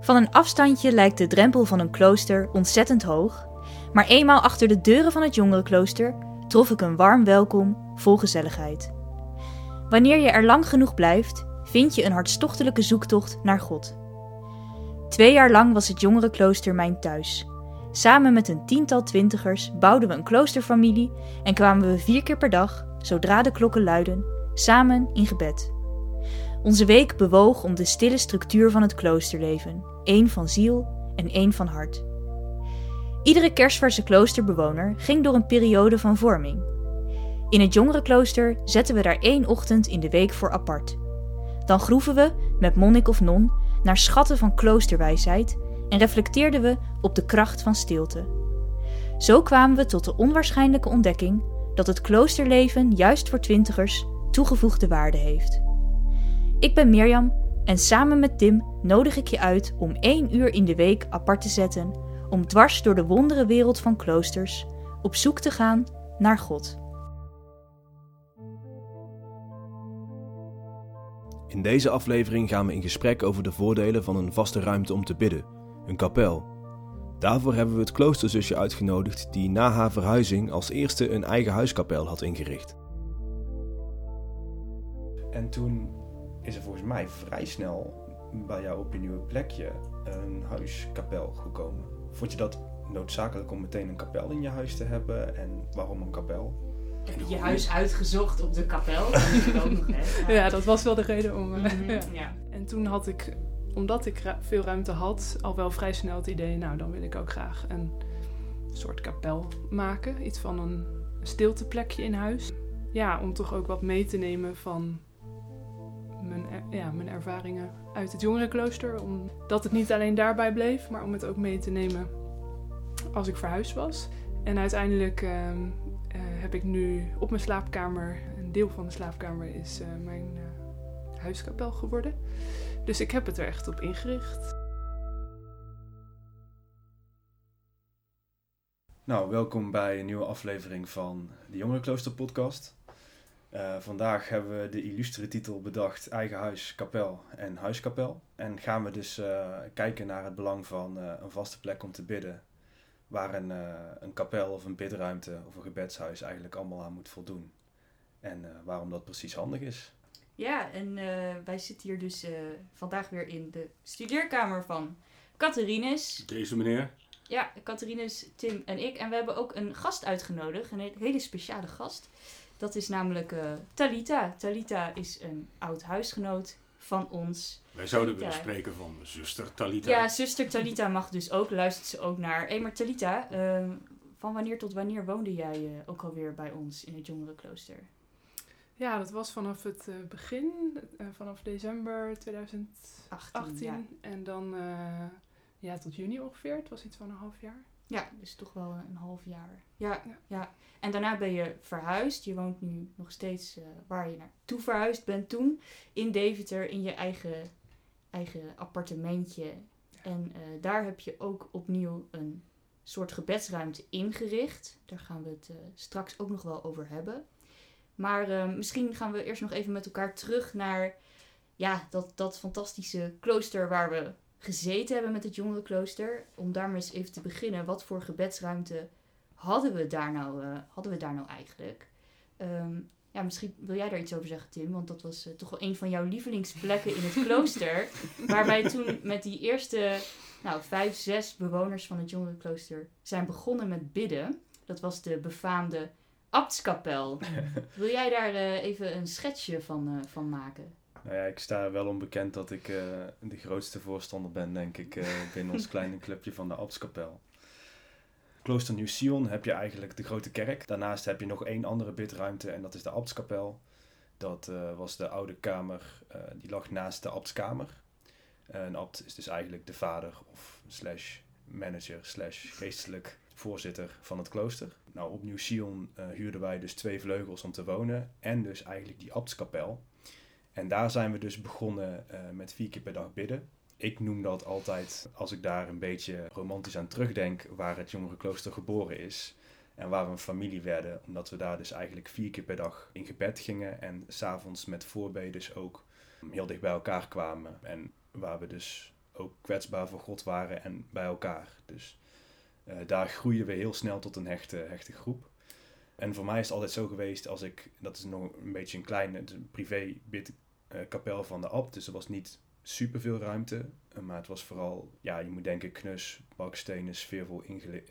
Van een afstandje lijkt de drempel van een klooster ontzettend hoog, maar eenmaal achter de deuren van het jongerenklooster trof ik een warm welkom vol gezelligheid. Wanneer je er lang genoeg blijft, vind je een hartstochtelijke zoektocht naar God. Twee jaar lang was het jongerenklooster mijn thuis. Samen met een tiental twintigers bouwden we een kloosterfamilie en kwamen we vier keer per dag, zodra de klokken luiden, samen in gebed. Onze week bewoog om de stille structuur van het kloosterleven, één van ziel en één van hart. Iedere kerstverse kloosterbewoner ging door een periode van vorming. In het jongerenklooster zetten we daar één ochtend in de week voor apart. Dan groeven we, met monnik of non, naar schatten van kloosterwijsheid en reflecteerden we op de kracht van stilte. Zo kwamen we tot de onwaarschijnlijke ontdekking dat het kloosterleven juist voor twintigers toegevoegde waarde heeft. Ik ben Mirjam en samen met Tim nodig ik je uit om één uur in de week apart te zetten om dwars door de wondere wereld van kloosters op zoek te gaan naar God. In deze aflevering gaan we in gesprek over de voordelen van een vaste ruimte om te bidden, een kapel. Daarvoor hebben we het kloosterzusje uitgenodigd die na haar verhuizing als eerste een eigen huiskapel had ingericht. En toen is er volgens mij vrij snel bij jou op je nieuwe plekje een huiskapel gekomen. Vond je dat noodzakelijk om meteen een kapel in je huis te hebben? En waarom een kapel? Heb je je huis uitgezocht op de kapel? Dat is het ook nog, hè? Ja, dat was wel de reden om. eh, Mhm, ja. ja. En toen had ik, omdat ik veel ruimte had, al wel vrij snel het idee, nou dan wil ik ook graag een soort kapel maken. Iets van een stilteplekje in huis. Ja, om toch ook wat mee te nemen van mijn, mijn ervaringen uit het jongerenklooster. Omdat het niet alleen daarbij bleef, maar om het ook mee te nemen als ik verhuisd was. En uiteindelijk ehm, eh, heb ik nu op mijn slaapkamer, een deel van de slaapkamer is eh, mijn eh, huiskapel geworden. Dus ik heb het er echt op ingericht. Nou, welkom bij een nieuwe aflevering van de Jongerenklooster podcast. Eh, vandaag hebben we de illustere titel bedacht Eigen huis, kapel en huiskapel. En gaan we dus eh, kijken naar het belang van eh, een vaste plek om te bidden. Waar een, eh, een kapel of een bidruimte of een gebedshuis eigenlijk allemaal aan moet voldoen. En eh, waarom dat precies handig is. Ja, en eh, wij zitten hier dus eh, vandaag weer in de studeerkamer van Catharines. Deze meneer. Ja, Catharines, Tim en ik. En we hebben ook een gast uitgenodigd, een he- hele speciale gast. Dat is namelijk eh, Talita. Talita is een oud huisgenoot van ons. Wij zouden willen spreken van zuster Talita. Ja, zuster Talita mag dus ook, luistert ze ook naar. Hé, maar Talita, ehm, van wanneer tot wanneer woonde jij eh, ook alweer bij ons in het jongerenklooster? Ja, dat was vanaf het eh, begin, vanaf december 2018. 18, ja. En dan eh, ja, tot juni ongeveer. Het was iets van een half jaar. Ja, dus toch wel een half jaar. Ja, ja. En daarna ben je verhuisd. Je woont nu nog steeds eh, waar je naartoe verhuisd bent toen. In Deventer, in je eigen, eigen appartementje. En eh, daar heb je ook opnieuw een soort gebedsruimte ingericht. Daar gaan we het eh, straks ook nog wel over hebben. Maar misschien gaan we eerst nog even met elkaar terug naar ja, dat, dat fantastische klooster waar we gezeten hebben met het jongerenklooster. Om daarmee eens even te beginnen. Wat voor gebedsruimte hadden we daar nou, eh, hadden we daar nou eigenlijk? Ehm, ja, misschien wil jij daar iets over zeggen, Tim. Want dat was eh, toch wel een van jouw lievelingsplekken in het klooster. waar wij toen met die eerste nou, vijf, zes bewoners van het jongerenklooster zijn begonnen met bidden. Dat was de befaamde Abtskapel. Wil jij daar eh, even een schetsje van, eh, van maken? Nou ja, ik sta wel onbekend dat ik eh, de grootste voorstander ben, denk ik, eh, binnen ons kleine clubje van de Abtskapel. Klooster Nieuw Sion heb je eigenlijk de grote kerk. Daarnaast heb je nog één andere bidruimte en dat is de Abtskapel. Dat eh, was de oude kamer, eh, die lag naast de Abtskamer. Een abt is dus eigenlijk de vader of slash manager slash geestelijk voorzitter van het klooster. Nou, op Nieuw Sion eh, huurden wij dus twee vleugels om te wonen en dus eigenlijk die Abtskapel. En daar zijn we dus begonnen met vier keer per dag bidden. Ik noem dat altijd, als ik daar een beetje romantisch aan terugdenk, waar het jongerenklooster geboren is. En waar we een familie werden, omdat we daar dus eigenlijk vier keer per dag in gebed gingen. En s'avonds met voorbedes ook heel dicht bij elkaar kwamen. En waar we dus ook kwetsbaar voor God waren en bij elkaar. Dus eh, daar groeiden we heel snel tot een hechte, hechte groep. En voor mij is het altijd zo geweest als ik, dat is nog een beetje een kleine, privé bid, eh, kapel van de abt, dus er was niet super veel ruimte, eh, maar het was vooral, ja, je moet denken knus, bakstenen, sfeervol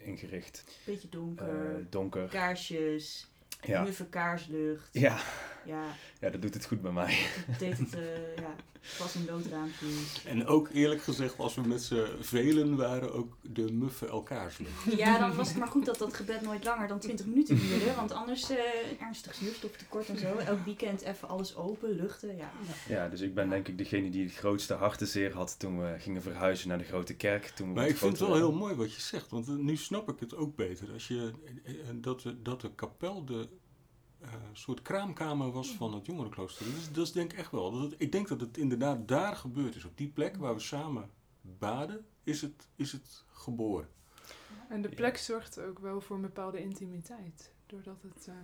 ingericht, Beetje eh, donker, donker. kaarsjes, Ja. muffe kaarslucht. Ja, Ja, ja, dat doet het goed bij mij. het deed het, eh ja, pas een loodraampjes. En ook eerlijk gezegd, als we met z'n velen waren, ook de muffen elkaars lucht. Ja, dan was het maar goed dat dat gebed nooit langer dan 20 minuten duurde. Want anders eh ernstig zuurstoftekort en zo. Elk weekend even alles open, luchten. Ja. Ja, dus ik ben denk ik degene die het grootste hartenzeer had toen we gingen verhuizen naar de grote kerk. Toen we Maar ik vind het wel heel mooi wat je zegt, want eh, nu snap ik het ook beter. Als je, dat, de, dat de kapel de eh, soort kraamkamer was van het jongerenklooster. Dat is, dat is denk ik echt wel. Dat het- ik denk dat het inderdaad daar gebeurd is. Op die plek waar we samen baden, is het, is het geboren. En de plek zorgt ook wel voor een bepaalde intimiteit. Doordat het eh,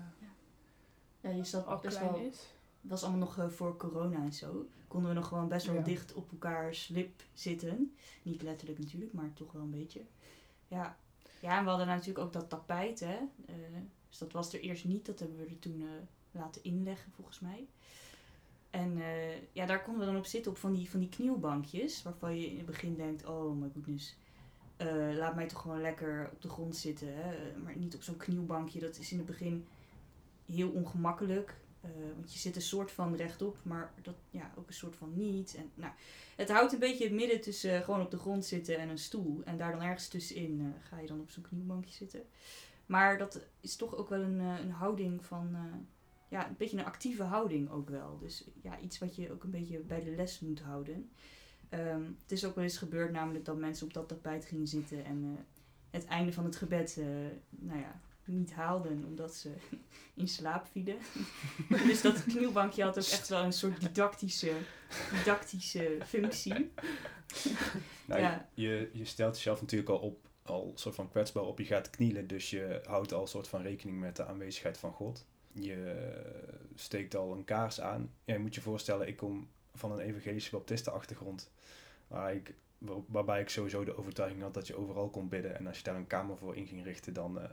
ja, je zat al best klein wel... is. Het was allemaal nog eh, voor corona en zo. Konden we nog gewoon best wel Ja. dicht op elkaars lip zitten. Niet letterlijk natuurlijk, maar toch wel een beetje. Ja, ja en we hadden natuurlijk ook dat tapijt, hè. Dus dat was er eerst niet. Dat hebben we er toen eh, laten inleggen, volgens mij. En eh, ja, daar konden we dan op zitten, op van die, van die knielbankjes. Waarvan je in het begin denkt, oh my goodness. eh, laat mij toch gewoon lekker op de grond zitten. Hè? Maar niet op zo'n knielbankje. Dat is in het begin heel ongemakkelijk. Want je zit een soort van rechtop, maar dat, ja, ook een soort van niet. En, nou, het houdt een beetje het midden tussen gewoon op de grond zitten en een stoel. En daar dan ergens tussenin ga je dan op zo'n knielbankje zitten. Maar dat is toch ook wel een, eh, een houding van... eh, ja, een beetje een actieve houding ook wel. Dus ja, iets wat je ook een beetje bij de les moet houden. Ehm, het is ook wel eens gebeurd namelijk dat mensen op dat tapijt gingen zitten... en eh, het einde van het gebed, nou ja, niet haalden omdat ze in slaap vielen. dus dat knielbankje had ook echt wel een soort didactische, didactische functie. Nou, Ja. je, je stelt jezelf natuurlijk al op, al soort van kwetsbaar op. Je gaat knielen, dus je houdt al soort van rekening met de aanwezigheid van God. Je steekt al een kaars aan. Ja, je moet je voorstellen, ik kom van een evangelische baptistenachtergrond. Waar ik, waar- waarbij ik sowieso de overtuiging had dat je overal kon bidden. En als je daar een kamer voor in ging richten, dan, eh,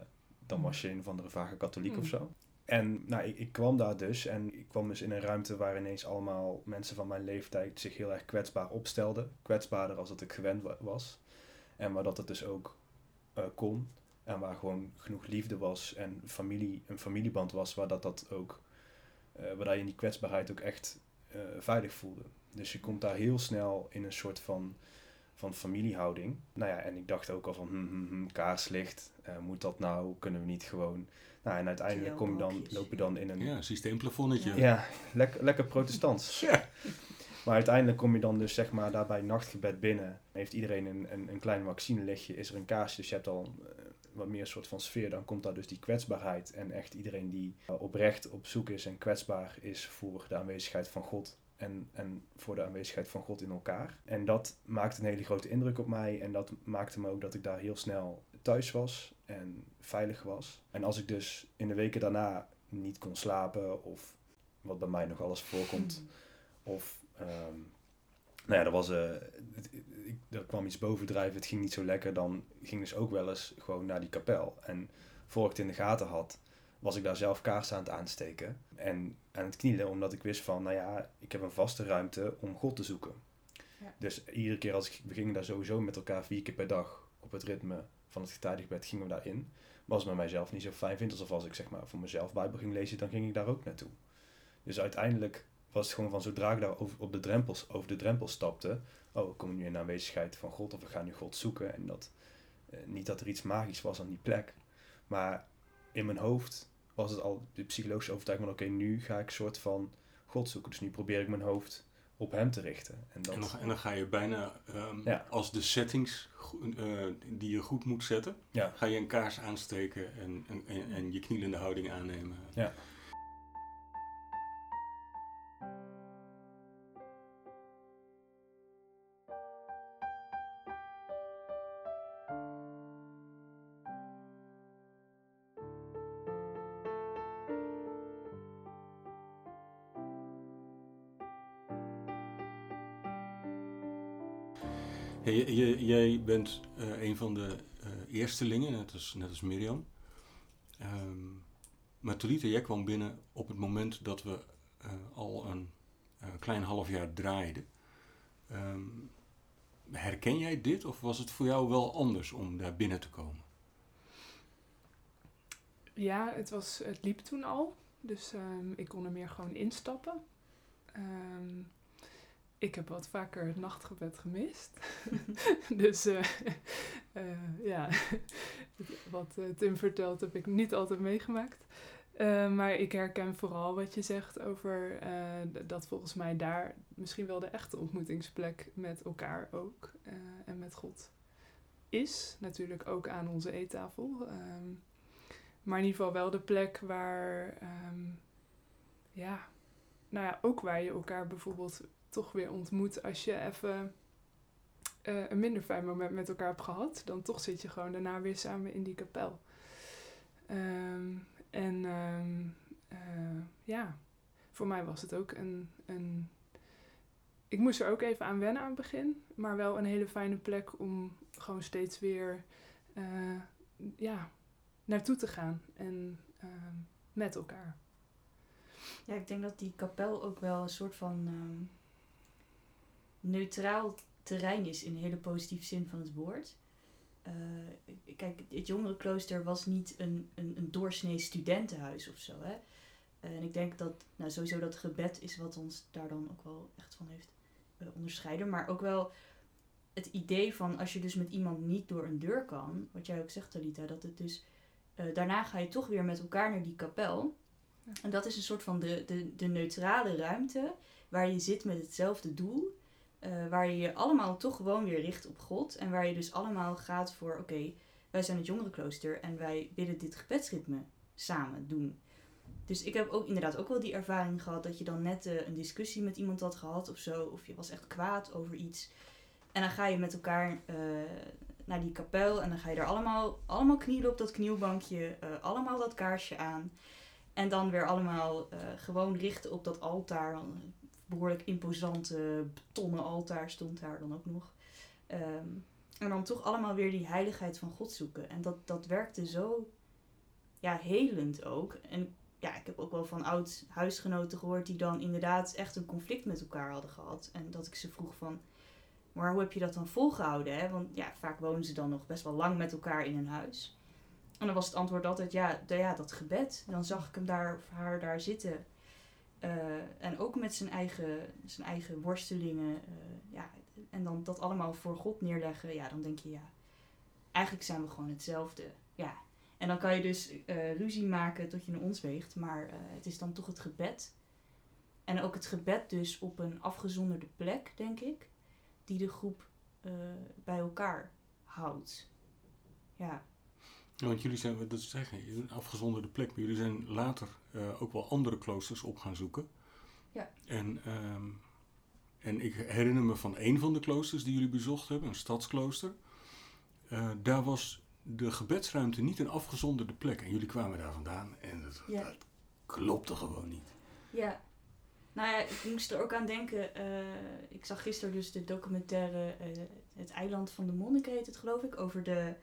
dan was je een of andere vage katholiek Hmm. of zo. En nou, ik, ik kwam daar dus en ik kwam dus in een ruimte waar ineens allemaal mensen van mijn leeftijd zich heel erg kwetsbaar opstelden. Kwetsbaarder als dat ik gewend wa- was. En waar dat het dus ook eh, kon. En waar gewoon genoeg liefde was en familie, een familieband was waar dat, dat ook, eh waar je in die kwetsbaarheid ook echt eh, veilig voelde. Dus je komt daar heel snel in een soort van, van familiehouding. Nou ja, en ik dacht ook al van, hm, hm, hm, kaarslicht, eh, moet dat nou? Kunnen we niet gewoon... Nou, en uiteindelijk kom je dan, loop je dan in een... Ja, systeemplafonnetje. Ja, lekker, lekker protestants. Ja. Maar uiteindelijk kom je dan dus zeg maar daarbij nachtgebed binnen. Heeft iedereen een, een, een klein vaccinelichtje, is er een kaarsje, dus je hebt al eh, wat meer soort van sfeer. Dan komt daar dus die kwetsbaarheid en echt iedereen die eh, oprecht op zoek is en kwetsbaar is voor de aanwezigheid van God. En, en voor de aanwezigheid van God in elkaar. En dat maakte een hele grote indruk op mij. En dat maakte me ook dat ik daar heel snel thuis was en veilig was. En als ik dus in de weken daarna niet kon slapen, of wat bij mij nog alles voorkomt, of ehm, nou ja, er, was, ik, er kwam iets bovendrijven, het ging niet zo lekker, dan ging dus ook wel eens gewoon naar die kapel. En voor ik het in de gaten had, was ik daar zelf kaarsen aan het aansteken en aan het knielen, omdat ik wist van, nou ja, ik heb een vaste ruimte om God te zoeken. Ja. Dus iedere keer als ik, we gingen daar sowieso met elkaar vier keer per dag op het ritme van het getijdigbed gingen we daarin. Maar als het met mijzelf niet zo fijn vindt, alsof als ik zeg maar voor mezelf Bijbel ging lezen, dan ging ik daar ook naartoe. Dus uiteindelijk was het gewoon van zodra ik daar over, op de drempels, over de drempel stapte, oh, ik kom nu in de aanwezigheid van God of ik ga nu God zoeken. En dat, eh, niet dat er iets magisch was aan die plek, maar in mijn hoofd was het al de psychologische overtuiging van oké, nu ga ik soort van God zoeken. Dus nu probeer ik mijn hoofd op hem te richten. En dat, En, dan, en dan ga je bijna, ehm, Ja. als de settings eh, die je goed moet zetten, ja, ga je een kaars aansteken en, en, en, en je knielende houding aannemen. Ja. Je- jij bent eh, een van de eh, eerstelingen, net als, net als Mirjam. Ehm, maar Tolita, jij kwam binnen op het moment dat we eh, al een klein half jaar draaiden. Ehm, herken jij dit of was het voor jou wel anders om daar binnen te komen? Ja, het, was, het liep toen al. Dus ehm, ik kon er meer gewoon instappen. Ik heb wat vaker het nachtgebed gemist. dus eh, eh, ja, wat eh, Tim vertelt heb ik niet altijd meegemaakt. Maar ik herken vooral wat je zegt over dat volgens mij daar misschien wel de echte ontmoetingsplek met elkaar ook en met God is. Natuurlijk ook aan onze eettafel. Ehm, maar in ieder geval wel de plek waar, ehm, ja, nou ja, ook waar je elkaar bijvoorbeeld toch weer ontmoet als je even eh, een minder fijn moment met elkaar hebt gehad. Dan toch zit je gewoon daarna weer samen in die kapel. Ehm, en ehm, eh, ja, voor mij was het ook een, een. Ik moest er ook even aan wennen aan het begin, maar wel een hele fijne plek om gewoon steeds weer eh, ja, naartoe te gaan en ehm, met elkaar. Ja, ik denk dat die kapel ook wel een soort van neutraal terrein is in de hele positieve zin van het woord. Eh, kijk, het jongerenklooster was niet een, een, een doorsnee studentenhuis of zo. Hè? En ik denk dat nou, sowieso dat gebed is wat ons daar dan ook wel echt van heeft eh, onderscheiden. Maar ook wel het idee van als je dus met iemand niet door een deur kan, wat jij ook zegt, Talita, dat het dus eh, daarna ga je toch weer met elkaar naar die kapel. Ja. En dat is een soort van de, de, de neutrale ruimte waar je zit met hetzelfde doel. Eh, waar je je allemaal toch gewoon weer richt op God. En waar je dus allemaal gaat voor, oké, wij zijn het jongerenklooster en wij willen dit gebedsritme samen doen. Dus ik heb ook inderdaad ook wel die ervaring gehad dat je dan net eh, een discussie met iemand had gehad of zo. Of je was echt kwaad over iets. En dan ga je met elkaar eh, naar die kapel en dan ga je er allemaal, allemaal knielen op dat knielbankje. allemaal dat kaarsje aan. En dan weer allemaal gewoon richten op dat altaar. Behoorlijk imposante betonnen altaar stond daar dan ook nog. Ehm, en dan toch allemaal weer die heiligheid van God zoeken. En dat, dat werkte zo ja, helend ook. En ja, ik heb ook wel van oud huisgenoten gehoord die dan inderdaad echt een conflict met elkaar hadden gehad. En dat ik ze vroeg van, maar hoe heb je dat dan volgehouden? Hè? Want ja, vaak wonen ze dan nog best wel lang met elkaar in een huis. En dan was het antwoord altijd, ja, ja dat gebed. Dan zag ik hem daar, of haar daar zitten. Eh, en ook met zijn eigen, zijn eigen worstelingen. eh, ja, en dan dat allemaal voor God neerleggen. Ja, dan denk je, ja, eigenlijk zijn we gewoon hetzelfde. Ja. En dan kan je dus eh, ruzie maken tot je naar ons weegt. Maar het is dan toch het gebed. En ook het gebed dus op een afgezonderde plek, denk ik. Die de groep bij elkaar houdt. Ja. Ja, want jullie zijn, dat zeggen, een afgezonderde plek, maar jullie zijn later eh, ook wel andere kloosters op gaan zoeken. Ja. En, ehm, en ik herinner me van een van de kloosters die jullie bezocht hebben, een stadsklooster. Eh, daar was de gebedsruimte niet een afgezonderde plek. En jullie kwamen daar vandaan en dat, Ja. dat klopte gewoon niet. Ja. Nou ja, ik moest er ook aan denken. eh, ik zag gisteren dus de documentaire Het eiland van de monniken heet het geloof ik. Over de,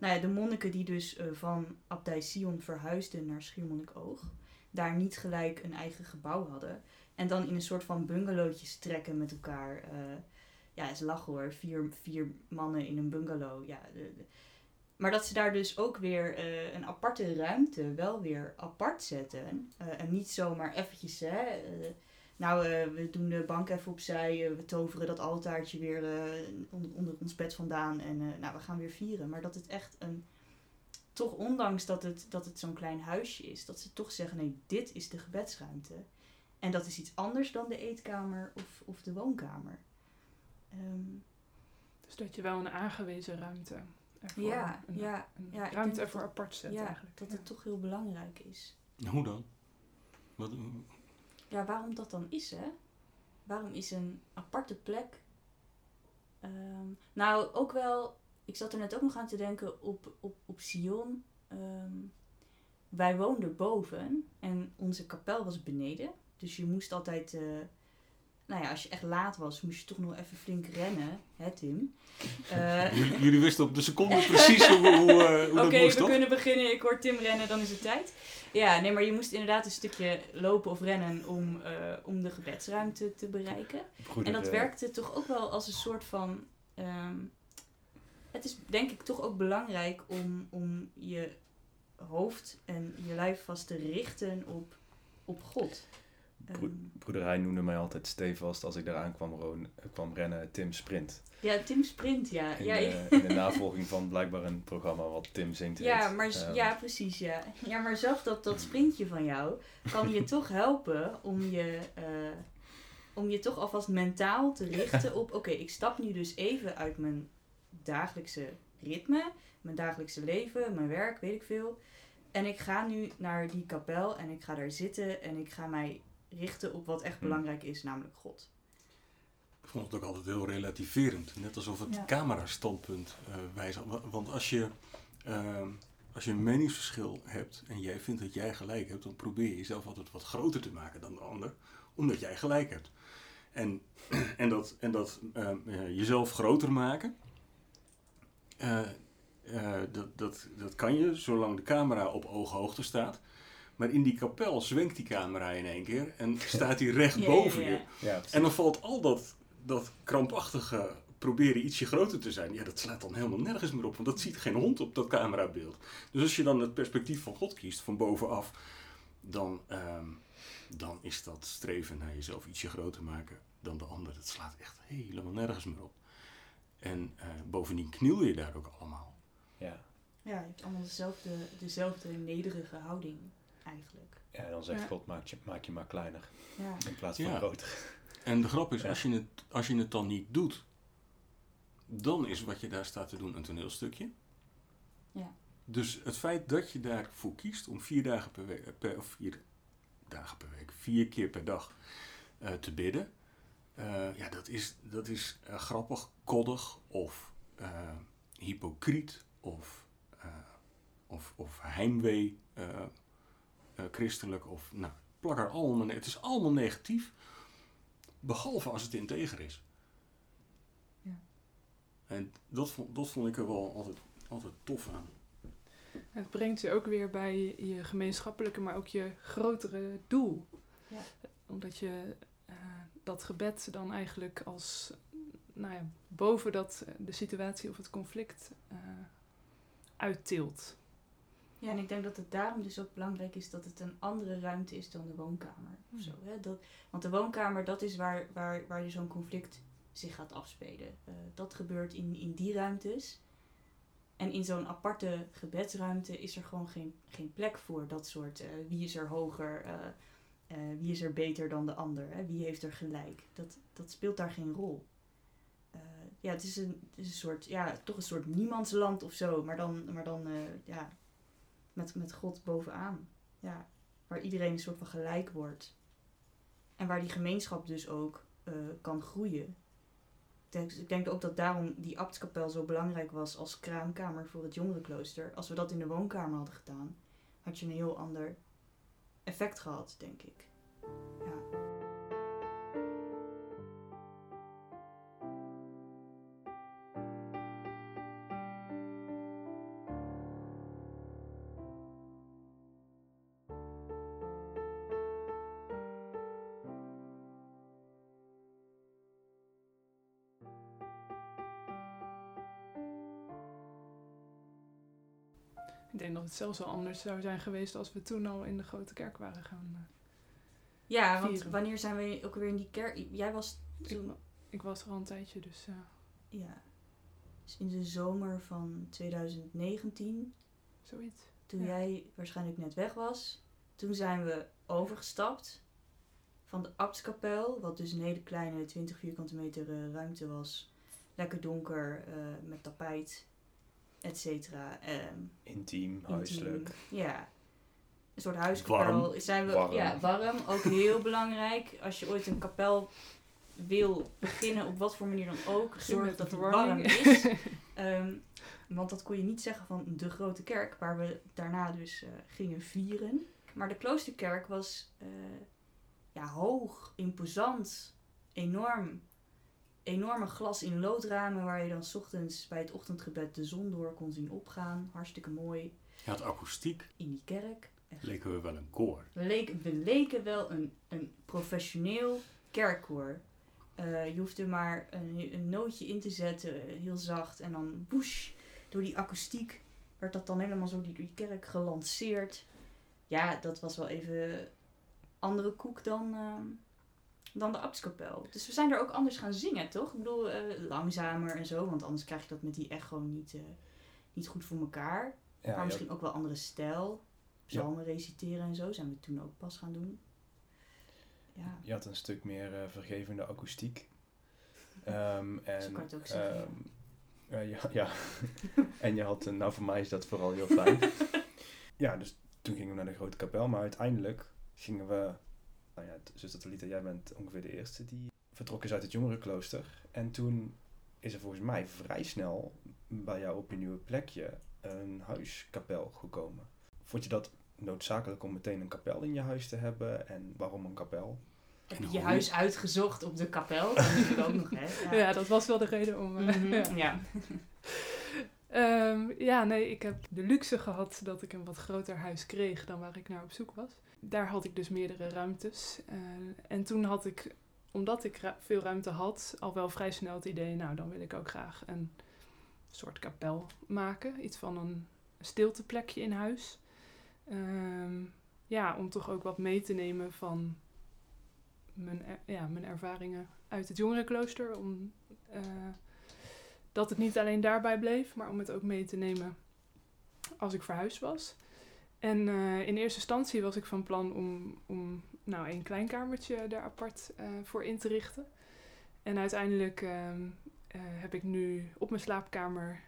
nou ja, de monniken die dus eh, van Abdij Sion verhuisden naar Schiermonnikoog. Daar niet gelijk een eigen gebouw hadden. En dan in een soort van bungalowtjes trekken met elkaar. eh, ja, is lachen hoor. Vier, vier mannen in een bungalow. Ja, de- maar dat ze daar dus ook weer eh, een aparte ruimte wel weer apart zetten. En niet zomaar eventjes, hè. Nou, eh, we doen de bank even opzij. eh, we toveren dat altaartje weer eh, onder, onder ons bed vandaan. En eh, nou, we gaan weer vieren. Maar dat het echt een... Toch ondanks dat het, dat het zo'n klein huisje is. Dat ze toch zeggen, nee, dit is de gebedsruimte. En dat is iets anders dan de eetkamer of, of de woonkamer. Ehm, Dus dat je wel een aangewezen ruimte ervoor, ja, een, ja, een ja, ruimte ervoor dat- apart zet ja, eigenlijk. dat ja. het toch heel belangrijk is. Hoe dan? Wat, Ja, waarom dat dan is, hè? Waarom is een aparte plek... Ehm, nou, ook wel... Ik zat er net ook nog aan te denken op, op, op Sion. Ehm, wij woonden boven en onze kapel was beneden. Dus je moest altijd... eh, nou ja, als je echt laat was, moest je toch nog even flink rennen, hè Tim? Eh, Jullie, wisten op de seconde precies hoe, hoe, eh, hoe Oké, dat moest, we toch? kunnen beginnen. Ik hoor Tim rennen, dan is het tijd. Ja, nee, maar je moest inderdaad een stukje lopen of rennen om, eh, om de gebedsruimte te bereiken. En dat werkte toch ook wel als een soort van. ehm, het is denk ik toch ook belangrijk om, om je hoofd en je lijf vast te richten op, op God. Bro- Ehm, broeder hij noemde mij altijd stevast als ik eraan kwam, kwam rennen, Tim Sprint. ja, Tim Sprint, ja. In, ja, de, in de navolging van blijkbaar een programma wat Tim zingt Ja, maar, Ehm, ja, precies, ja. Ja, maar zelfs dat, dat sprintje van jou kan je toch helpen om je, eh, om je toch alvast mentaal te richten op... Oké, ik stap nu dus even uit mijn dagelijkse ritme, mijn dagelijkse leven, mijn werk, weet ik veel. En ik ga nu naar die kapel en ik ga daar zitten en ik ga mij richten op wat echt Hmm. belangrijk is, namelijk God. Ik vond het ook altijd heel relativerend. Net alsof het Ja. camerastandpunt eh wijst. Wa- Want als je, ehm, als je een meningsverschil hebt en jij vindt dat jij gelijk hebt, dan probeer je jezelf altijd wat groter te maken dan de ander, omdat jij gelijk hebt. En, en dat, en dat ehm, eh, jezelf groter maken, eh, eh, dat, dat, dat kan je zolang de camera op ooghoogte staat. Maar in die kapel zwenkt die camera in één keer en staat hij recht Ja, ja, boven ja. je. En dan valt al dat, dat krampachtige proberen ietsje groter te zijn. Ja, dat slaat dan helemaal nergens meer op. Want dat ziet geen hond op dat camerabeeld. Dus als je dan het perspectief van God kiest, van bovenaf. Dan, ehm, dan is dat streven naar jezelf ietsje groter maken dan de ander. Dat slaat echt helemaal nergens meer op. En eh, bovendien kniel je daar ook allemaal. ja. Ja, je hebt allemaal dezelfde, dezelfde nederige houding eigenlijk. ja, dan zegt Ja. God, maak je, maak je maar kleiner Ja. in plaats van Ja. groter. En de grap is, Ja. als, je het, als je het dan niet doet, dan is wat je daar staat te doen een toneelstukje. Ja. Dus het feit dat je daarvoor kiest om vier dagen per week, per, of vier dagen per week, vier keer per dag eh, te bidden, eh, ja, dat is, dat is eh, grappig, koddig of hypocriet of, eh, of, of heimwee christelijk of nou, plak er allemaal, het is allemaal negatief. Behalve als het integer is. Ja. En dat vond, dat vond ik er wel altijd, altijd tof aan. Het brengt je ook weer bij je gemeenschappelijke, maar ook je grotere doel. Ja. Omdat je eh, dat gebed dan eigenlijk als, nou ja, boven dat, eh, de situatie of het conflict eh uittilt. Ja, en ik denk dat het daarom dus ook belangrijk is dat het een andere ruimte is dan de woonkamer. Of zo, hè? Dat, want de woonkamer, dat is waar, waar, waar je zo'n conflict zich gaat afspelen. Eh, dat gebeurt in, in die ruimtes. En in zo'n aparte gebedsruimte is er gewoon geen, geen plek voor dat soort eh, wie is er hoger, eh, wie is er beter dan de ander, hè? wie heeft er gelijk. Dat, dat speelt daar geen rol. Ja, het is, een, het is een soort, ja, toch een soort niemandsland of zo, maar dan, maar dan ja, met, met God bovenaan. Ja, waar iedereen een soort van gelijk wordt. En waar die gemeenschap dus ook eh, kan groeien. Ik denk, ook dat daarom die abtskapel zo belangrijk was als kraamkamer voor het jongerenklooster. Als we dat in de woonkamer hadden gedaan, had je een heel ander effect gehad, denk ik. Ik denk dat het zelfs wel anders zou zijn geweest als we toen al in de grote kerk waren gaan. eh. Ja, want wanneer zijn we ook weer in die kerk? Jij was toen, Ik was er al een tijdje, dus eh, ja, dus in de zomer van 2019. zoiets. Toen Ja. jij waarschijnlijk net weg was, toen zijn we overgestapt van de Abtskapel, wat dus een hele kleine 20 vierkante meter eh, ruimte was. Lekker donker, met tapijt, et cetera. Ehm, Intiem, huiselijk. intiem. Ja. Een soort huiskapel. Warm. Zijn we, Warm. Ja, warm. Ook heel belangrijk. Als je ooit een kapel wil beginnen, op wat voor manier dan ook, zorg dat het warm is. Ehm, want dat kon je niet zeggen van de grote kerk, waar we daarna dus eh, gingen vieren. Maar de kloosterkerk was eh, ja, hoog, imposant, enorm, enorme glas in loodramen waar je dan 's ochtends bij het ochtendgebed de zon door kon zien opgaan. Hartstikke mooi. Je had akoestiek, In die kerk. Echt. leken we wel een koor. We, leken, we leken wel een, een professioneel kerkkoor. Eh, je hoefde maar een, een nootje in te zetten, eh, heel zacht. En dan woesh, door die akoestiek werd dat dan helemaal zo door die kerk gelanceerd. Ja, dat was wel even andere koek dan, ehm, dan de Abtskapel. Dus we zijn er ook anders gaan zingen, toch? Ik bedoel, eh, langzamer en zo. Want anders krijg je dat met die echo niet, eh, niet goed voor elkaar. Ja, maar misschien ook wel andere stijl. Psalmen reciteren en zo zijn we toen ook pas gaan doen. Ja, Je had een stuk meer eh, vergevende akoestiek. Ehm, en, Zo kan het ook zeggen, ehm, eh, ja, ja. en je had, nou voor mij is dat vooral heel fijn. ja, dus toen gingen we naar de grote kapel, maar uiteindelijk gingen we, nou ja, zuster Talita, jij bent ongeveer de eerste die vertrok is uit het jongerenklooster. En toen is er volgens mij vrij snel bij jou op je nieuwe plekje een huiskapel gekomen. Vond je dat noodzakelijk om meteen een kapel in je huis te hebben? En waarom een kapel? heb je je huis uitgezocht op de kapel? Dat nog, hè? Ja. dat was wel de reden om... eh, Mhm, ja. ja. Ehm, ja, nee, ik heb de luxe gehad dat ik een wat groter huis kreeg dan waar ik naar op zoek was. Daar had ik dus meerdere ruimtes. Eh, en toen had ik, omdat ik veel ruimte had, al wel vrij snel het idee, nou dan wil ik ook graag een soort kapel maken. Iets van een stilteplekje in huis. Ehm, ja, om toch ook wat mee te nemen van mijn, ja, mijn ervaringen uit het jongerenklooster. Om, eh, dat het niet alleen daarbij bleef, maar om het ook mee te nemen als ik verhuisd was. En eh, in eerste instantie was ik van plan om, om nou, een klein kamertje daar apart eh, voor in te richten. En uiteindelijk ehm, eh, heb ik nu op mijn slaapkamer,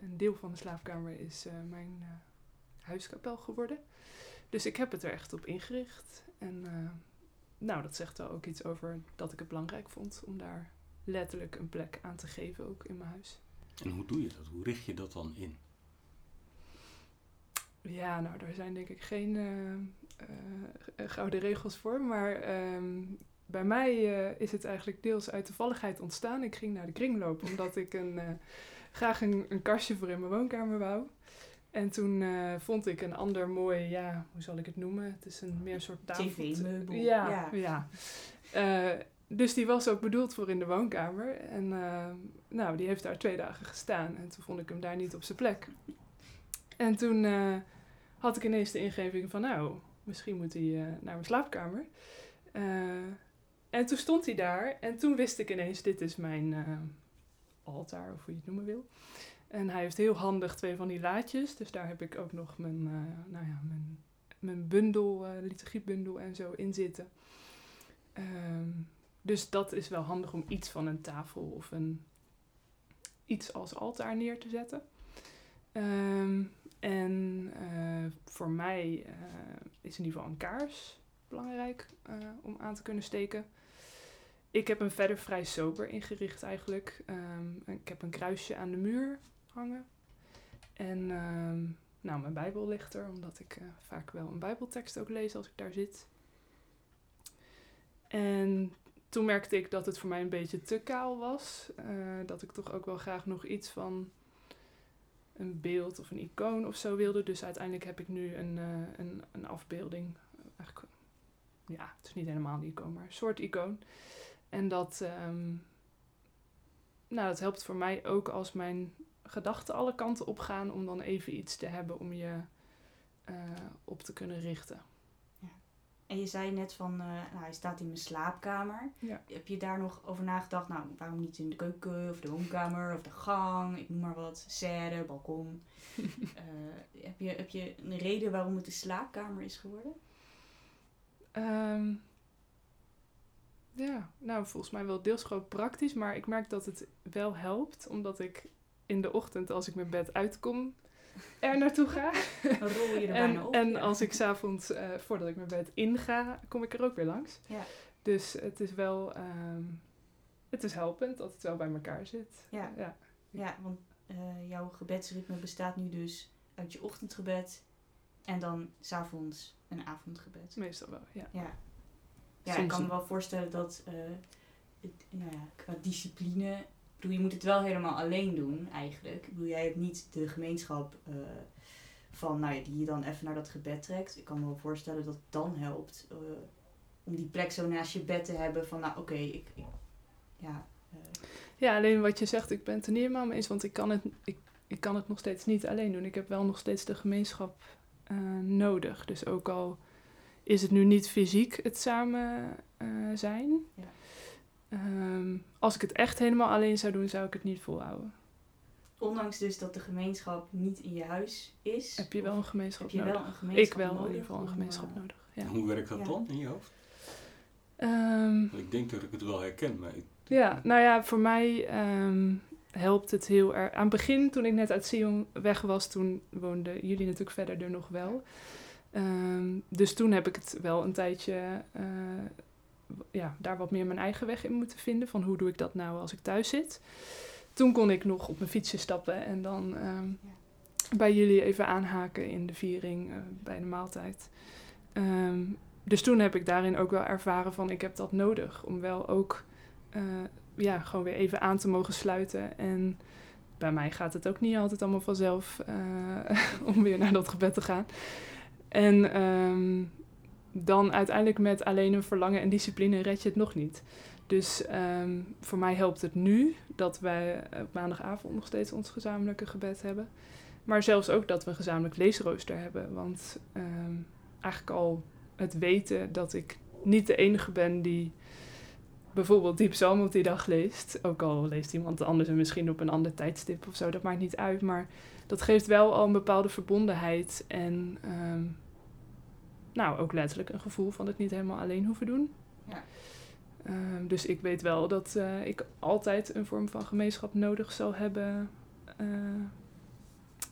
een deel van de slaapkamer is mijn huiskapel geworden. Dus ik heb het er echt op ingericht. En nou, dat zegt wel ook iets over dat ik het belangrijk vond om daar letterlijk een plek aan te geven, ook in mijn huis. En hoe doe je dat? Hoe richt je dat dan in? Ja, nou, daar zijn denk ik geen eh, eh, gouden regels voor. Maar ehm, bij mij eh, is het eigenlijk deels uit toevalligheid ontstaan. Ik ging naar de kringloop omdat ik een, eh, graag een, een kastje voor in mijn woonkamer wou. En toen eh, vond ik een ander mooi, ja, hoe zal ik het noemen? Het is een meer een soort tafel. TV-meubel. Ja, Ja. ja. Eh, dus die was ook bedoeld voor in de woonkamer. En eh, nou, die heeft daar twee dagen gestaan. En toen vond ik hem daar niet op zijn plek. En toen eh, had ik ineens de ingeving van, nou, misschien moet hij eh, naar mijn slaapkamer. Eh, en toen stond hij daar. En toen wist ik ineens, dit is mijn eh, altaar, of hoe je het noemen wil. En hij heeft heel handig twee van die laadjes. Dus daar heb ik ook nog mijn, nou ja, mijn, mijn bundel, liturgiebundel en zo in zitten. Ehm, dus dat is wel handig om iets van een tafel of een, iets als altaar neer te zetten. Ehm, en eh, voor mij eh, is in ieder geval een kaars belangrijk eh, om aan te kunnen steken. Ik heb hem verder vrij sober ingericht eigenlijk. Ehm, ik heb een kruisje aan de muur hangen. En ehm, nou, mijn Bijbel ligt er, omdat ik vaak wel een Bijbeltekst ook lees als ik daar zit. En toen merkte ik dat het voor mij een beetje te kaal was. dat ik toch ook wel graag nog iets van een beeld of een icoon of zo wilde. Dus uiteindelijk heb ik nu een, eh, een, een afbeelding. Eigenlijk, ja, het is niet helemaal een icoon, maar een soort icoon. En dat, ehm, nou, dat helpt voor mij ook als mijn gedachten alle kanten op gaan om dan even iets te hebben om je eh, op te kunnen richten. En je zei net van, nou, hij staat in mijn slaapkamer. Ja. Heb je daar nog over nagedacht? Nou, waarom niet in de keuken of de woonkamer of de gang? Ik noem maar wat. Serre, balkon. Eh, heb, je, heb je een reden waarom het de slaapkamer is geworden? Ehm, ja, nou volgens mij wel deels gewoon praktisch, maar ik merk dat het wel helpt, omdat ik in de ochtend als ik mijn bed uitkom er naartoe ga. Dan rol je er bijna En, op. en ja. als ik s'avonds, eh voordat ik mijn bed inga, kom ik er ook weer langs. Ja. Dus het is wel, ehm, het is helpend dat het wel bij elkaar zit. Ja. ja. Ja, want eh, jouw gebedsritme bestaat nu dus uit je ochtendgebed en dan s'avonds een avondgebed. Meestal wel, ja. Ja, ja ik kan me wel voorstellen dat eh, het- nou ja, qua discipline. Ik bedoel, je moet het wel helemaal alleen doen eigenlijk. Ik bedoel, jij hebt niet de gemeenschap eh, van, nou ja, die je dan even naar dat gebed trekt. Ik kan me wel voorstellen dat het dan helpt eh, om die plek zo naast je bed te hebben van, nou oké, ik, ik- ja, eh, Ja, alleen wat je zegt, ik ben het er niet helemaal mee eens, want ik kan het, ik, ik kan het nog steeds niet alleen doen. Ik heb wel nog steeds de gemeenschap eh, nodig. Dus ook al is het nu niet fysiek het samen eh, zijn, Ja. Ehm, als ik het echt helemaal alleen zou doen, zou ik het niet volhouden. ondanks dus dat de gemeenschap niet in je huis is. Heb je wel een gemeenschap heb je nodig? wel een gemeenschap ik wel in ieder geval een gemeenschap eh, nodig. Ja. Hoe werkt dat Ja. dan in je hoofd? Ehm, Ik denk dat ik het wel herken, maar ik, Ja, nou ja, voor mij ehm, helpt het heel erg. Aan het begin, toen ik net uit Sion weg was, toen woonden jullie natuurlijk verder er nog wel. Ehm, dus toen heb ik het wel een tijdje, eh, ja, daar wat meer mijn eigen weg in moeten vinden. Van hoe doe ik dat nou als ik thuis zit. Toen kon ik nog op mijn fietsje stappen en dan ehm, bij jullie even aanhaken in de viering eh, bij de maaltijd. Ehm, dus toen heb ik daarin ook wel ervaren van ik heb dat nodig om wel ook eh, ja, gewoon weer even aan te mogen sluiten. En bij mij gaat het ook niet altijd allemaal vanzelf eh, om weer naar dat gebed te gaan. En ehm, dan uiteindelijk met alleen een verlangen en discipline red je het nog niet. Dus ehm, voor mij helpt het nu dat wij op maandagavond nog steeds ons gezamenlijke gebed hebben. Maar zelfs ook dat we een gezamenlijk leesrooster hebben. Want ehm, eigenlijk al het weten dat ik niet de enige ben die bijvoorbeeld die psalm op die dag leest. Ook al leest iemand anders en misschien op een ander tijdstip of zo, dat maakt niet uit. Maar dat geeft wel al een bepaalde verbondenheid en ehm, nou ook letterlijk een gevoel van het niet helemaal alleen hoeven doen. Ja. Ehm, dus ik weet wel dat eh, ik altijd een vorm van gemeenschap nodig zal hebben eh,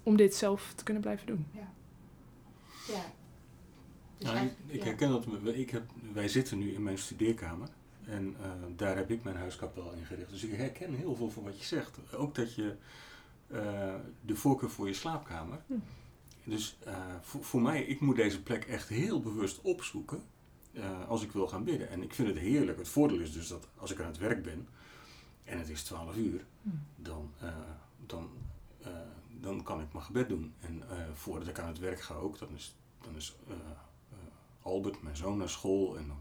om dit zelf te kunnen blijven doen. ja. Dus Ja, ik, eigenlijk- ik ja. herken dat. Ik heb, wij zitten nu in mijn studeerkamer. En eh, daar heb ik mijn huiskapel ingericht. Dus ik herken heel veel van wat je zegt. Ook dat je eh, de voorkeur voor je slaapkamer. Hm. Dus eh, voor, voor mij, ik moet deze plek echt heel bewust opzoeken. eh, als ik wil gaan bidden. En ik vind het heerlijk. Het voordeel is dus dat als ik aan het werk ben. En het is 12 uur. Hm. Dan, eh, dan, dan kan ik mijn gebed doen. En voordat ik aan het werk ga ook. Dan is, dan is Albert, mijn zoon, naar school. En dan,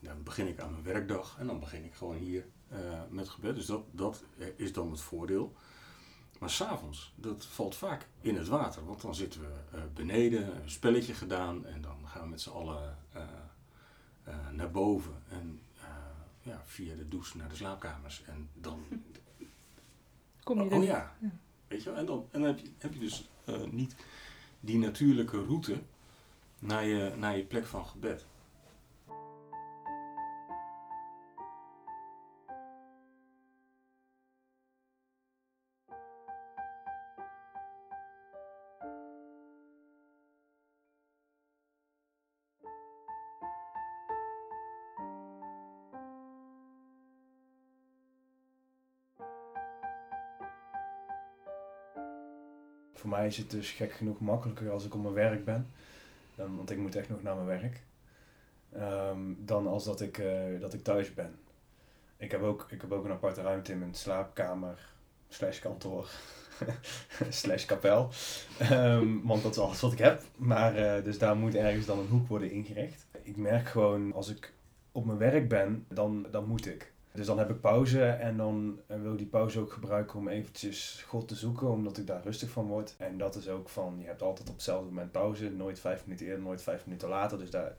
dan begin ik aan mijn werkdag. En dan begin ik gewoon hier met gebed. Dus dat, dat is dan het voordeel. Maar s'avonds, dat valt vaak in het water. Want dan zitten we eh, beneden, een spelletje gedaan. En dan gaan we met z'n allen eh, eh, naar boven. En ja, via de douche naar de slaapkamers. En dan Kom je Oh, oh ja. Ja. Weet je wel? En dan, en dan heb, je, heb je dus niet die natuurlijke route naar je, naar je plek van gebed. Voor mij is het dus gek genoeg makkelijker als ik op mijn werk ben. Dan, want ik moet echt nog naar mijn werk. Ehm, dan als dat ik, eh, dat ik thuis ben. Ik heb, ook, ik heb ook een aparte ruimte in mijn slaapkamer. Slash kantoor. slash kapel. Ehm, want dat is alles wat ik heb. Maar eh, dus daar moet ergens dan een hoek worden ingericht. Ik merk gewoon als ik op mijn werk ben, dan, dan moet ik. Dus dan heb ik pauze en dan eh, wil ik die pauze ook gebruiken om eventjes God te zoeken, omdat ik daar rustig van word. En dat is ook van, je hebt altijd op hetzelfde moment pauze, nooit vijf minuten eerder, nooit vijf minuten later. Dus daar,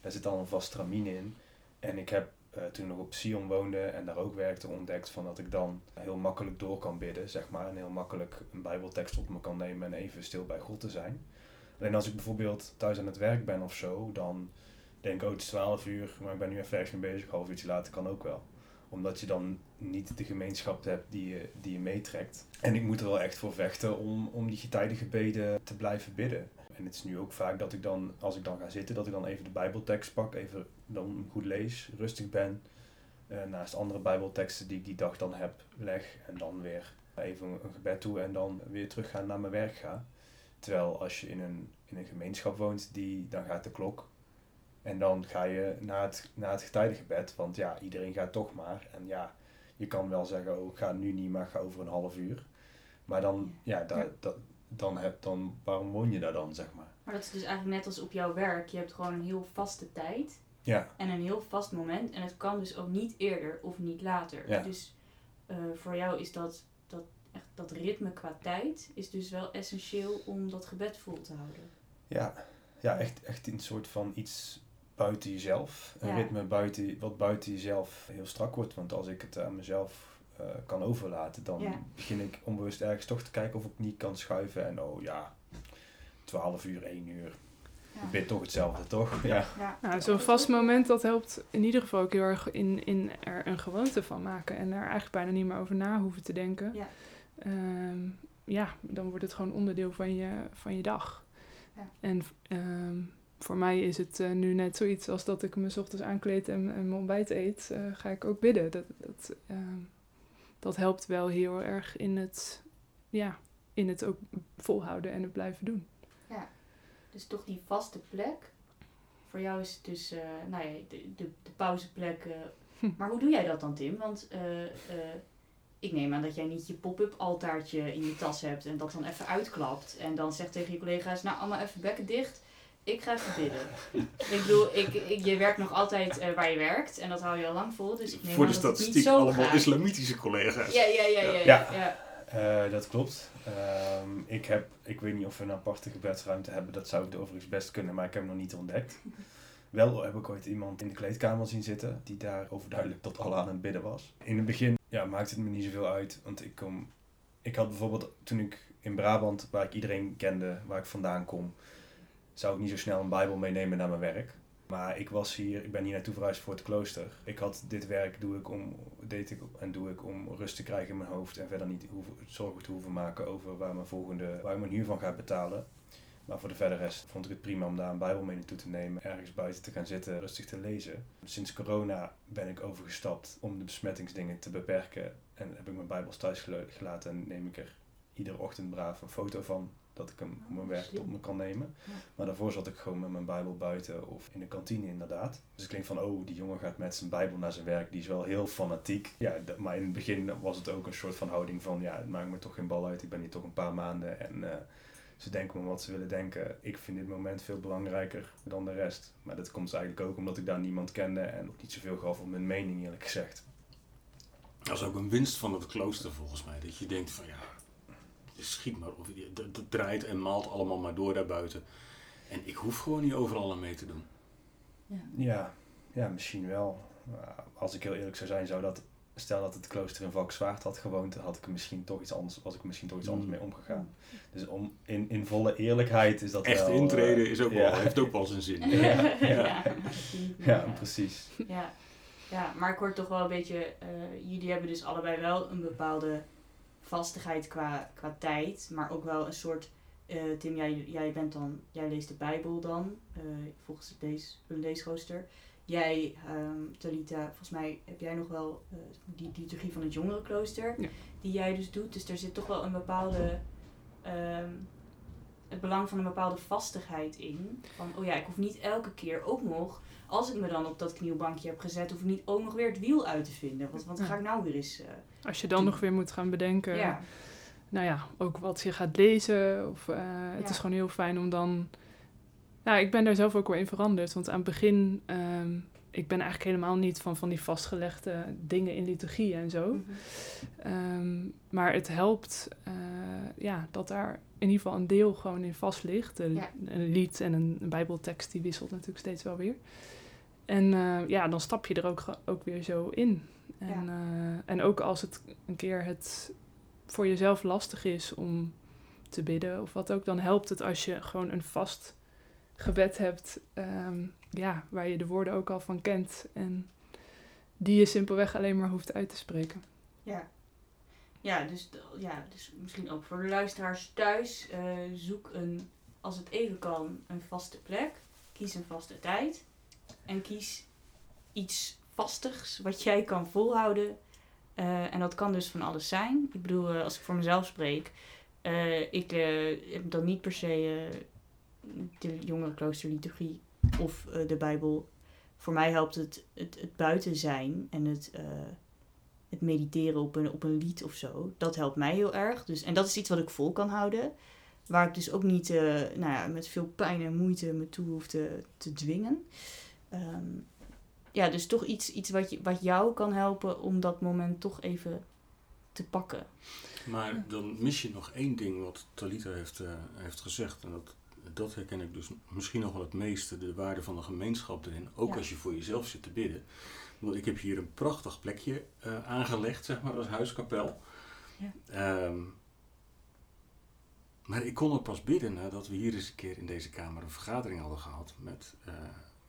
daar zit dan een vast tramine in. En ik heb eh, toen nog op Sion woonde en daar ook werkte ontdekt van dat ik dan heel makkelijk door kan bidden, zeg maar. En heel makkelijk een bijbeltekst op me kan nemen en even stil bij God te zijn. Alleen als ik bijvoorbeeld thuis aan het werk ben of zo, dan denk ik, oh het is 12 uur, maar ik ben nu even ergens mee bezig, half uurtje later kan ook wel omdat je dan niet de gemeenschap hebt die je, die je meetrekt. En ik moet er wel echt voor vechten om, om die getijdige gebeden te blijven bidden. En het is nu ook vaak dat ik dan, als ik dan ga zitten, dat ik dan even de bijbeltekst pak, even dan goed lees, rustig ben. eh, naast andere bijbelteksten die ik die dag dan heb, leg. En dan weer even een gebed toe en dan weer terug gaan naar mijn werk ga. Terwijl als je in een, in een gemeenschap woont, die, dan gaat de klok En dan ga je na het, na het getijdengebed, want ja, iedereen gaat toch maar. En ja, je kan wel zeggen, oh, ik ga nu niet, maar ik ga over een half uur. Maar dan, ja, da, Ja. da- dan, heb, dan, waarom woon je daar dan, zeg maar? Maar dat is dus eigenlijk net als op jouw werk. Je hebt gewoon een heel vaste tijd Ja, en een heel vast moment. En het kan dus ook niet eerder of niet later. Ja. Dus eh, voor jou is dat, dat, echt, dat ritme qua tijd is dus wel essentieel om dat gebed vol te houden. ja, ja echt, echt een soort van iets buiten jezelf. Een Ja. ritme buiten, wat buiten jezelf heel strak wordt. Want als ik het aan mezelf eh, kan overlaten, dan Ja. begin ik onbewust ergens toch te kijken of ik niet kan schuiven. En oh ja, 12 uur, 1 uur. Ik bid toch hetzelfde, toch? Ja. Ja. Nou, zo'n vast moment, dat helpt in ieder geval ook heel erg in, in er een gewoonte van maken. En er eigenlijk bijna niet meer over na hoeven te denken. Ja. Ehm, ja, dan wordt het gewoon onderdeel van je, van je dag. Ja. En ehm, voor mij is het eh, nu net zoiets als dat ik me 's ochtends aankleed en, en mijn ontbijt eet, eh, ga ik ook bidden. Dat, dat, ehm, dat helpt wel heel erg in het, ja, in het ook volhouden en het blijven doen. Dus toch die vaste plek. Voor jou is het dus, eh, nou ja, de, de, de pauzeplek. Hm. Maar hoe doe jij dat dan, Tim? Want ik neem aan dat jij niet je pop-up altaartje in je tas hebt en dat dan even uitklapt. En dan zegt tegen je collega's, nou allemaal even bekken dicht. Ik ga even bidden. ik bedoel, ik, ik, je werkt nog altijd eh, waar je werkt en dat hou je al lang vol. Dus ik neem Voor de statistiek zo allemaal gaat. islamitische collega's. Ja, ja, ja, ja. ja, Ja. ja. Eh, dat klopt. Ehm, ik, heb, ik weet niet of we een aparte gebedsruimte hebben. Dat zou ik overigens best kunnen, maar ik heb hem nog niet ontdekt. Wel heb ik ooit iemand in de kleedkamer zien zitten die daar overduidelijk tot Allah aan het bidden was. In het begin ja, maakte het me niet zoveel uit, want ik, kom, ik had bijvoorbeeld toen ik in Brabant, waar ik iedereen kende, waar ik vandaan kom, zou ik niet zo snel een Bijbel meenemen naar mijn werk. Maar ik was hier, ik ben hier naartoe verhuisd voor het klooster. Ik had dit werk doe ik om, deed ik en doe ik om rust te krijgen in mijn hoofd en verder niet zorgen te hoeven maken over waar mijn volgende, waar ik mijn huur van ga betalen. Maar voor de verder rest vond ik het prima om daar een Bijbel mee naartoe te nemen, ergens buiten te gaan zitten, rustig te lezen. Sinds corona ben ik overgestapt om de besmettingsdingen te beperken en heb ik mijn Bijbels thuis gelaten en neem ik er iedere ochtend braaf een foto van, dat ik hem op mijn werk op me kan nemen. Ja. Maar daarvoor zat ik gewoon met mijn Bijbel buiten of in de kantine inderdaad. Dus ik denk van, oh, die jongen gaat met zijn Bijbel naar zijn werk, die is wel heel fanatiek. Ja, maar in het begin was het ook een soort van houding van, ja, het maakt me toch geen bal uit, ik ben hier toch een paar maanden en eh, ze denken me wat ze willen denken. Ik vind dit moment veel belangrijker dan de rest. Maar dat komt eigenlijk ook omdat ik daar niemand kende en ook niet zoveel gaf om mijn mening eerlijk gezegd. Dat is ook een winst van het klooster volgens mij. Dat je denkt van ja, schiet maar. Of je- dat, draait en maalt allemaal maar door daarbuiten. En ik hoef gewoon niet overal aan mee te doen. Ja, ja, misschien wel. Maar Als ik heel eerlijk zou zijn, zou dat, stel dat het klooster in Valkenswaard had gewoond, had ik er misschien toch iets anders, was ik er misschien toch iets anders Mm. mee omgegaan. Dus om, in, in volle eerlijkheid is dat Echt wel... intreden eh, is ook ja. wel, heeft ook wel zijn zin. Ja, ja. ja. Ja, precies. Ja. ja, maar ik hoor toch wel een beetje, eh, jullie hebben dus allebei wel een bepaalde vastigheid qua, qua tijd, maar ook wel een soort, eh, Tim, jij, jij bent dan, jij leest de Bijbel dan, eh, volgens het lees, een leesrooster. Jij, ehm Talita, volgens mij heb jij nog wel eh, die liturgie van het jongerenklooster, Ja. die jij dus doet. Dus er zit toch wel een bepaalde, ehm, het belang van een bepaalde vastigheid in. Van, oh ja, ik hoef niet elke keer ook nog als ik me dan op dat knielbankje heb gezet, hoef ik niet ook nog weer het wiel uit te vinden. Want wat ga ik nou weer eens. eh, Als je dan nog weer moet gaan bedenken, ja. nou ja, ook wat je gaat lezen. Of, eh, het Ja. is gewoon heel fijn om dan... Nou, ik ben daar zelf ook wel in veranderd. Want aan het begin, ehm, ik ben eigenlijk helemaal niet van, van die vastgelegde dingen in liturgie en zo. Mhm. Ehm, maar het helpt eh, ja, dat daar in ieder geval een deel gewoon in vast ligt. Een, Ja. een lied en een, een bijbeltekst die wisselt natuurlijk steeds wel weer. En eh, ja, dan stap je er ook, ook weer zo in. En, eh, en ook als het een keer het voor jezelf lastig is om te bidden of wat ook, dan helpt het als je gewoon een vast gebed hebt, ehm, ja, waar je de woorden ook al van kent en die je simpelweg alleen maar hoeft uit te spreken. Ja. Ja dus, ja, dus misschien ook voor de luisteraars thuis. eh, zoek een, als het even kan, een vaste plek. Kies een vaste tijd. En kies iets vastigs wat jij kan volhouden. Eh, en dat kan dus van alles zijn. Ik bedoel, eh, als ik voor mezelf spreek. ik heb dan niet per se de jongerenkloosterliturgie of eh, de Bijbel. Voor mij helpt het, het, het buiten zijn en het, eh, het mediteren op een, op een lied of zo. Dat helpt mij heel erg. Dus, en dat is iets wat ik vol kan houden. Waar ik dus ook niet eh, nou ja, met veel pijn en moeite me toe hoef te, te dwingen. Ehm, ja, dus toch iets, iets wat, je, wat jou kan helpen om dat moment toch even te pakken. Maar dan mis je nog één ding wat Talita heeft, eh, heeft gezegd. En dat, dat herken ik dus misschien nog wel het meeste. De waarde van de gemeenschap erin. Ook Ja. als je voor jezelf zit te bidden. Want ik heb hier een prachtig plekje eh, aangelegd, zeg maar, als huiskapel. Ja. Ehm, maar ik kon er pas bidden nadat we hier eens een keer in deze kamer een vergadering hadden gehad. Met, eh,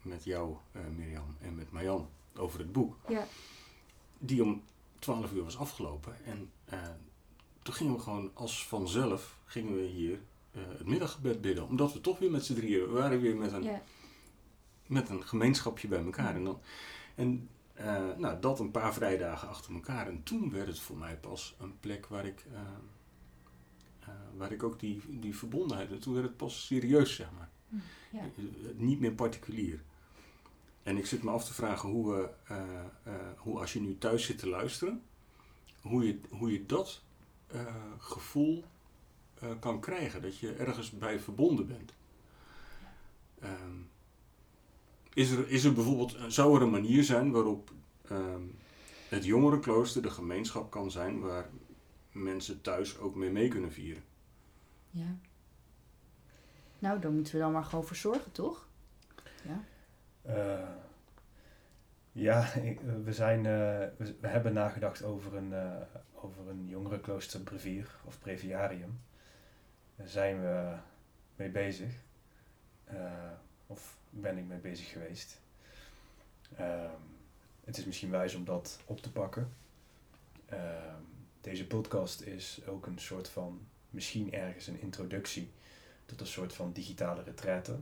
met jou, eh, Mirjam, en met Marjan over het boek. Ja. Die om 12 uur was afgelopen. En toen gingen we gewoon als vanzelf gingen we hier eh, het middaggebed bidden. Omdat we toch weer met z'n drieën, we waren weer met een, Ja. met een gemeenschapje bij elkaar. En, dan, en eh, nou, dat een paar vrijdagen achter elkaar. En toen werd het voor mij pas een plek waar ik, eh, waar ik ook die, die verbondenheid... En toen werd het pas serieus, zeg maar. Ja. Eh, Niet meer particulier. En ik zit me af te vragen hoe, we, hoe als je nu thuis zit te luisteren, hoe je, hoe je dat gevoel eh, kan krijgen. Dat je ergens bij verbonden bent. Ehm, is, er, is er bijvoorbeeld, zou er een manier zijn waarop ehm, het jongerenklooster de gemeenschap kan zijn waar mensen thuis ook mee mee kunnen vieren? Ja. Nou, daar moeten we dan maar gewoon voor zorgen, toch? Ja. Eh, ja, ik- eh, we, zijn, eh, we, we hebben nagedacht over een, eh over een jongerenklooster brevier of breviarium. Zijn we mee bezig. Eh, of ben ik mee bezig geweest. Ehm, het is misschien wijs om dat op te pakken. Ehm, deze podcast is ook een soort van, misschien ergens een introductie tot een soort van digitale retraite.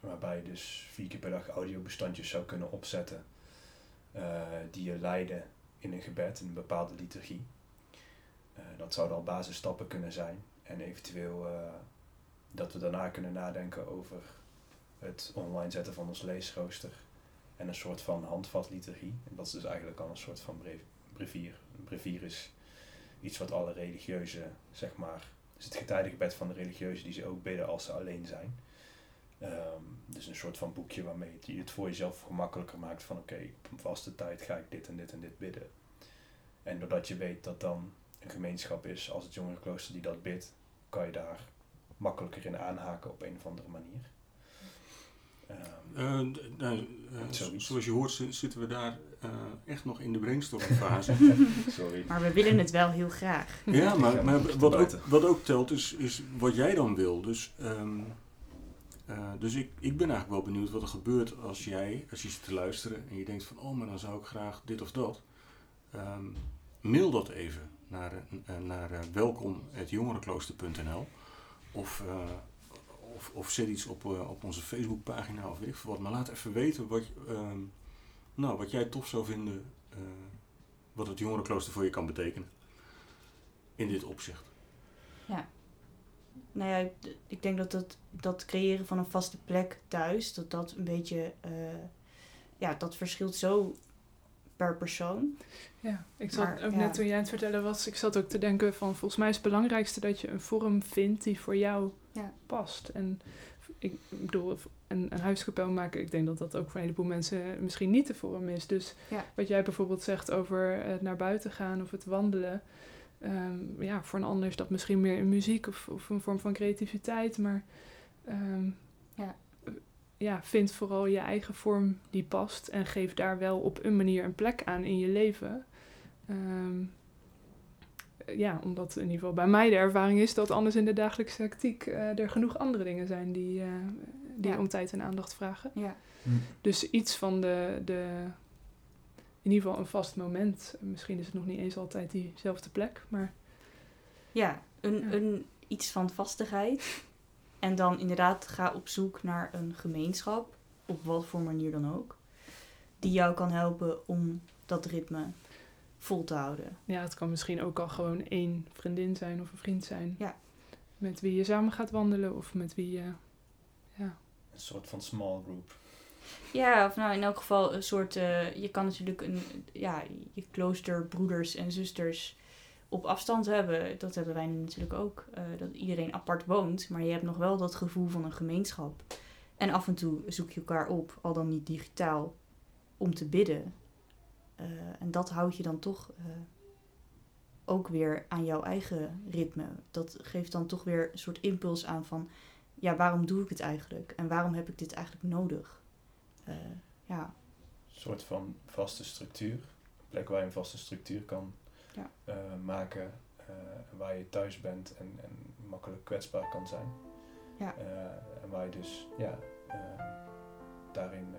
Waarbij je dus vier keer per dag audiobestandjes zou kunnen opzetten. eh, die je leiden in een gebed, in een bepaalde liturgie. Eh, dat zouden al basisstappen kunnen zijn. En eventueel eh, dat we daarna kunnen nadenken over het online zetten van ons leesrooster. En een soort van handvatliturgie. Dat is dus eigenlijk al een soort van brev- brevier. Een brevier is iets wat alle religieuzen, zeg maar, dus het getijdengebed van de religieuzen die ze ook bidden als ze alleen zijn. Ehm, dus een soort van boekje waarmee je het voor jezelf gemakkelijker maakt van oké, op een vaste tijd ga ik dit en dit en dit bidden. En doordat je weet dat dan een gemeenschap is als het jongerenklooster die dat bidt, kan je daar makkelijker in aanhaken op een of andere manier. Ehm, Eh, nou, eh, zoals je hoort zi- zitten we daar eh, echt nog in de brainstormfase. sorry. Maar we willen het wel heel graag. ja, maar, maar wat, ook, wat ook telt is, is wat jij dan wil. Dus, ehm, eh, dus ik, ik ben eigenlijk wel benieuwd wat er gebeurt als jij, als je zit te luisteren en je denkt van, oh, maar dan zou ik graag dit of dat. Ehm, mail dat even naar, eh, naar eh, welkom.jongerenklooster.nl of, eh, of, of zet iets op, op onze Facebookpagina of weet ik veel wat. Maar laat even weten wat, ehm, nou, wat jij tof zou vinden, wat het jongerenklooster voor je kan betekenen. In dit opzicht. Nou ja, ik denk dat dat, dat creëren van een vaste plek thuis, dat dat een beetje, ja, dat verschilt zo per persoon. Ja, ik zat Maar, ook ja. net toen jij aan het vertellen was, ik zat ook te denken van volgens mij is het belangrijkste dat je een vorm vindt die voor jou Ja. past. En ik bedoel, een, een huiskapel maken, ik denk dat dat ook voor een heleboel mensen misschien niet de vorm is. Dus Ja. wat jij bijvoorbeeld zegt over het naar buiten gaan of het wandelen. ehm, ja, voor een ander is dat misschien meer in muziek of, of een vorm van creativiteit. Maar ehm, Ja. Ja, vind vooral je eigen vorm die past. En geef daar wel op een manier een plek aan in je leven. Ehm, ja, omdat in ieder geval bij mij de ervaring is dat anders in de dagelijkse tactiek eh, er genoeg andere dingen zijn die, eh, die Ja. om tijd en aandacht vragen. Ja, Dus iets van de, de, in ieder geval een vast moment. Misschien is het nog niet eens altijd diezelfde plek, maar ja, een, Ja. Een, iets van vastigheid. En dan inderdaad ga op zoek naar een gemeenschap, op wat voor manier dan ook, die jou kan helpen om dat ritme vol te houden. ja, het kan misschien ook al gewoon één vriendin zijn of een vriend zijn. Ja. Met wie je samen gaat wandelen of met wie je, ja, Een soort van small group. Ja, of nou in elk geval een soort. eh, je kan natuurlijk een, ja, je kloosterbroeders en zusters op afstand hebben. Dat hebben wij natuurlijk ook. eh, dat iedereen apart woont, maar je hebt nog wel dat gevoel van een gemeenschap. En af en toe zoek je elkaar op, al dan niet digitaal, om te bidden. Eh, en dat houd je dan toch eh, ook weer aan jouw eigen ritme. Dat geeft dan toch weer een soort impuls aan van, ja, waarom doe ik het eigenlijk? En waarom heb ik dit eigenlijk nodig? Ja, Een soort van vaste structuur. Een plek waar je een vaste structuur kan Ja. eh, maken. eh, waar je thuis bent en, en makkelijk kwetsbaar kan zijn. Ja. Eh, en waar je dus ja, daarin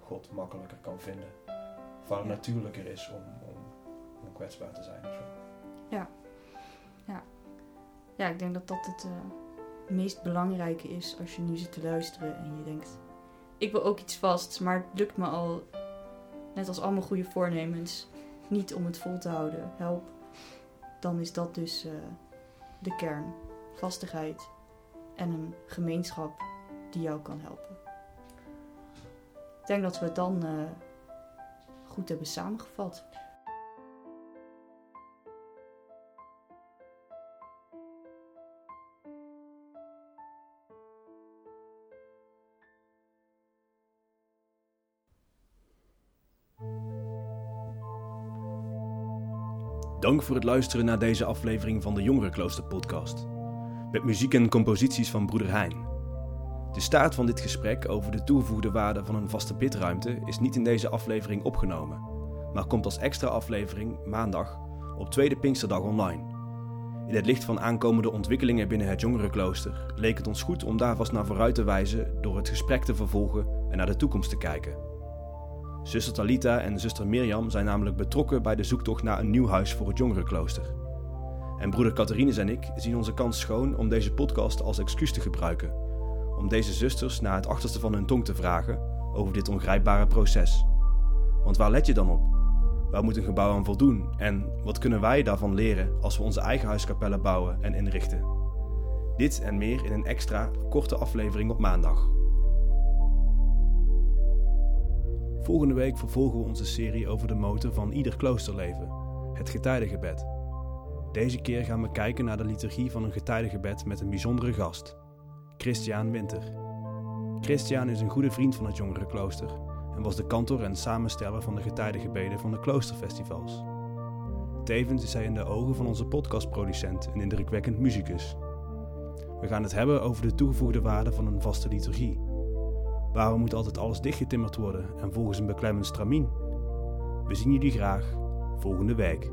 God makkelijker kan vinden. Of waar het Ja. natuurlijker is om, om, om kwetsbaar te zijn. Of zo. ja, ik denk dat dat het meest belangrijke is als je nu zit te luisteren en je denkt, ik wil ook iets vasts, maar het lukt me al, net als allemaal goede voornemens, niet om het vol te houden. Help. Dan is dat dus eh, de kern. Vastigheid en een gemeenschap die jou kan helpen. Ik denk dat we het dan eh, goed hebben samengevat. Dank voor het luisteren naar deze aflevering van de Jongerenklooster podcast. Met muziek en composities van broeder Hein. De staart van dit gesprek over de toegevoegde waarde van een vaste bidruimte is niet in deze aflevering opgenomen, maar komt als extra aflevering maandag op tweede Pinksterdag online. In het licht van aankomende ontwikkelingen binnen het Jongerenklooster leek het ons goed om daar vast naar vooruit te wijzen door het gesprek te vervolgen en naar de toekomst te kijken. Zuster Talita en zuster Mirjam zijn namelijk betrokken bij de zoektocht naar een nieuw huis voor het jongerenklooster. En broeder Catharines en ik zien onze kans schoon om deze podcast als excuus te gebruiken. Om deze zusters naar het achterste van hun tong te vragen over dit ongrijpbare proces. Want waar let je dan op? Waar moet een gebouw aan voldoen? En wat kunnen wij daarvan leren als we onze eigen huiskapellen bouwen en inrichten? Dit en meer in een extra korte aflevering op maandag. Volgende week vervolgen we onze serie over de motor van ieder kloosterleven, het getijdengebed. Deze keer gaan we kijken naar de liturgie van een getijdengebed met een bijzondere gast, Christian Winter. Christian is een goede vriend van het jongerenklooster en was de kantor en samensteller van de getijdengebeden van de kloosterfestivals. Tevens is hij in de ogen van onze podcastproducent een indrukwekkend muzikus. We gaan het hebben over de toegevoegde waarde van een vaste liturgie. Waarom moet altijd alles dichtgetimmerd worden en volgens een beklemmend stramien? We zien jullie graag volgende week.